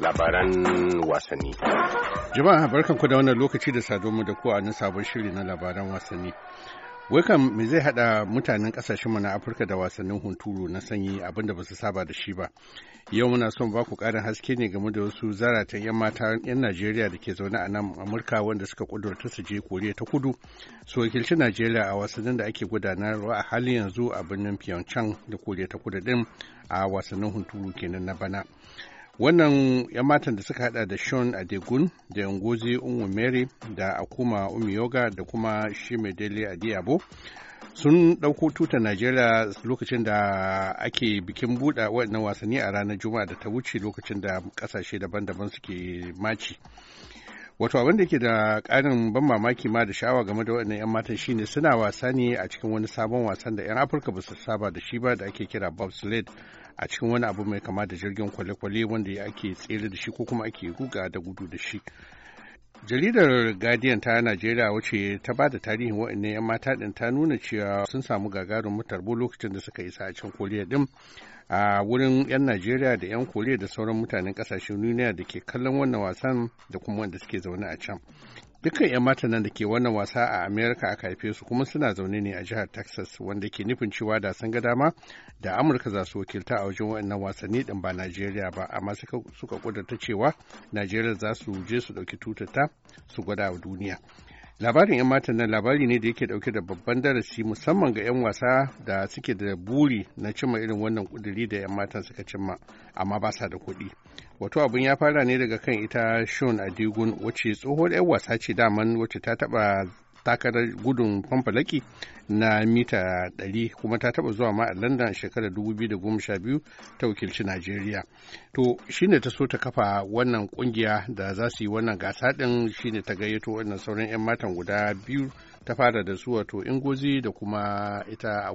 labaran wasanni. Jama'a barkanku da wannan lokaci da sadomu da ku a sabon shiri na labaran wasanni. Wai kam me zai hada mutanen kasashenmu na Afirka da wasannin hunturu na sanyi abin da ba su saba da shi ba. Yau muna son ba ku karin haske ne game da wasu zaratan 'yan mata 'yan Najeriya da ke zaune a nan Amurka wanda suka kudurta su je Koriya ta Kudu su wakilci Najeriya a wasannin da ake gudanarwa a halin yanzu a birnin Pyeongchang da Koriya ta Kudu din a wasannin hunturu kenan na bana. Wannan 'yan matan da suka hada da sean adegun da ngozi mary da akuma umiyoga da kuma shimedele adiabo sun ɗauko tutar najeriya lokacin da ake bikin buɗe waɗannan wasanni a ranar juma'a da ta wuce lokacin da ƙasashe daban-daban suke maci. Wato abin da ke da ƙarin ban mamaki ma da sha'awa game da waɗannan 'yan matan shine suna wasa ne a cikin wani sabon wasan da 'yan afirka ba su saba da shi ba da ake kira bobsled a cikin wani abu mai kama da jirgin kwale-kwale wanda ake tsere da shi ko kuma ake ruga da gudu da shi. Jaridar guardian ta najeriya wacce ta ba da tarihin waɗannan 'yan mata ɗin ta nuna cewa sun samu gagarin tarbo lokacin da suka isa a cikin koriya ɗin. A wurin 'yan najeriya da 'yan koriya da sauran mutanen ƙasashen duniya da ke kallon wannan wasan da kuma wanda suke zaune a can. Dukkan 'yan matan nan da ke wannan wasa a america aka haife su kuma suna zaune ne a jihar texas wanda ke nufin cewa da sun ga dama da amurka za su wakilta a wajen wannan wasanni din ba najeriya ba. Amma suka kudurta cewa najeriya za su je su ɗauki tutata su gwada wa duniya. Labarin 'yan matan nan labari ne da yake ɗauke da babban darasi musamman ga 'yan wasa da suke da buri na cimma irin wannan kuduri da 'yan matan suka cimma amma ba sa da kuɗi. Wato abin ya fara ne daga kan ita shon adigun wacce tsohuwar 'yan wasa ce daman wacce ta taba takarar gudun famfalaki na mita 100 kuma ta taba zuwa ma a london shekarar 2012 ta wakilci najeriya. To shine ta so ta kafa wannan ƙungiya da za su yi wannan gasa din shine ta gayyato wannan sauran 'yan matan guda biyu ta fara da su wato ingozi da kuma ita a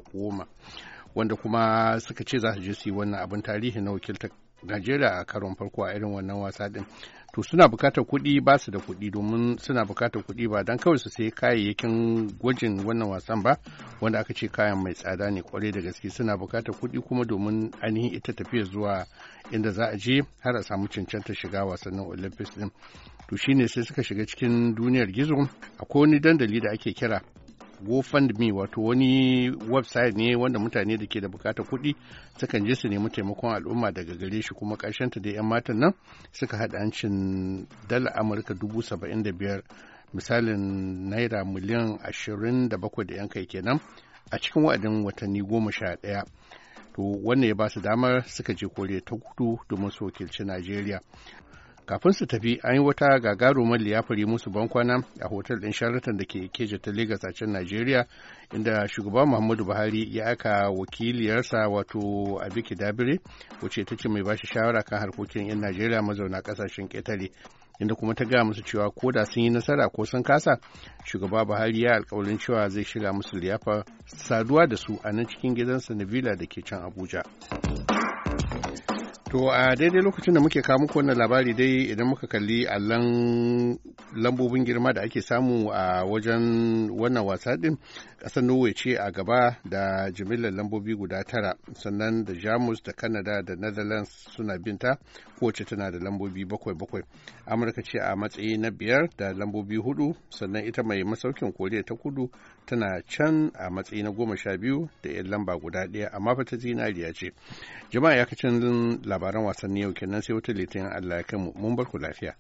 wanda kuma suka ce za su je su yi wannan abin tarihi na wakiltar Najeriya a karon farko a irin wannan wasa din. To suna buƙatar kuɗi ba su da kuɗi domin suna buƙatar kuɗi ba don kawai su sayi kayayyakin gwajin wannan wasan ba wanda aka ce kayan mai tsada ne ƙwarai da gaske suna buƙatar kuɗi kuma domin ainihin ita tafiya zuwa inda za a je har a samu cancanta shiga wasannin Olympics din. To shine sai suka shiga cikin duniyar gizo akwai wani dandali da ake kira GoFundMe wato wani website ne wanda mutane da ke da buƙatar kuɗi sukan je su nemi taimakon al'umma daga gare shi kuma ta da 'yan matan nan suka haɗa hancin dala Amurka dubu saba'in da biyar misalin naira miliyan ashirin da bakwai da 'yan kai kenan a cikin wa'adin watanni goma sha ɗaya. To wannan ya ba su damar suka je kore ta kudu domin su wakilci Najeriya. Kafin su tafi an yi wata gagarumar liyafari musu bankwana a hotel ɗin Sheraton da ke keja ta Legas a can Najeriya inda shugaban Muhammadu Buhari ya aka wakiliyarsa wato Abiki Dabire wacce ta ce mai bashi shawara kan harkokin 'yan Najeriya mazauna ƙasashen ƙetare inda kuma ta gaya musu cewa ko da sun yi nasara ko sun kasa shugaba buhari ya alkawarin cewa zai shiga musu liyafa saduwa da su a nan cikin gidansa na villa da ke can abuja. To a daidai lokacin da muke kawo muku wannan labari dai idan muka kalli allon lambobin girma da ake samu a wajen wannan wasa din ƙasar Norway ce a gaba da jimillar lambobi guda tara sannan da Jamus da Canada da Netherlands suna binta kowace tana da lambobi bakwai bakwai. Amurka ce a matsayi na biyar da lambobi huɗu sannan ita mai masaukin Koriya ta kudu tana can a matsayi na goma sha biyu da 'yan lamba guda ɗaya amma fa ta zinariya ce. Jama'a ya kacin labaran wasanni yau kenan sai wata litinin Allah ya kai mu mun bar ku lafiya.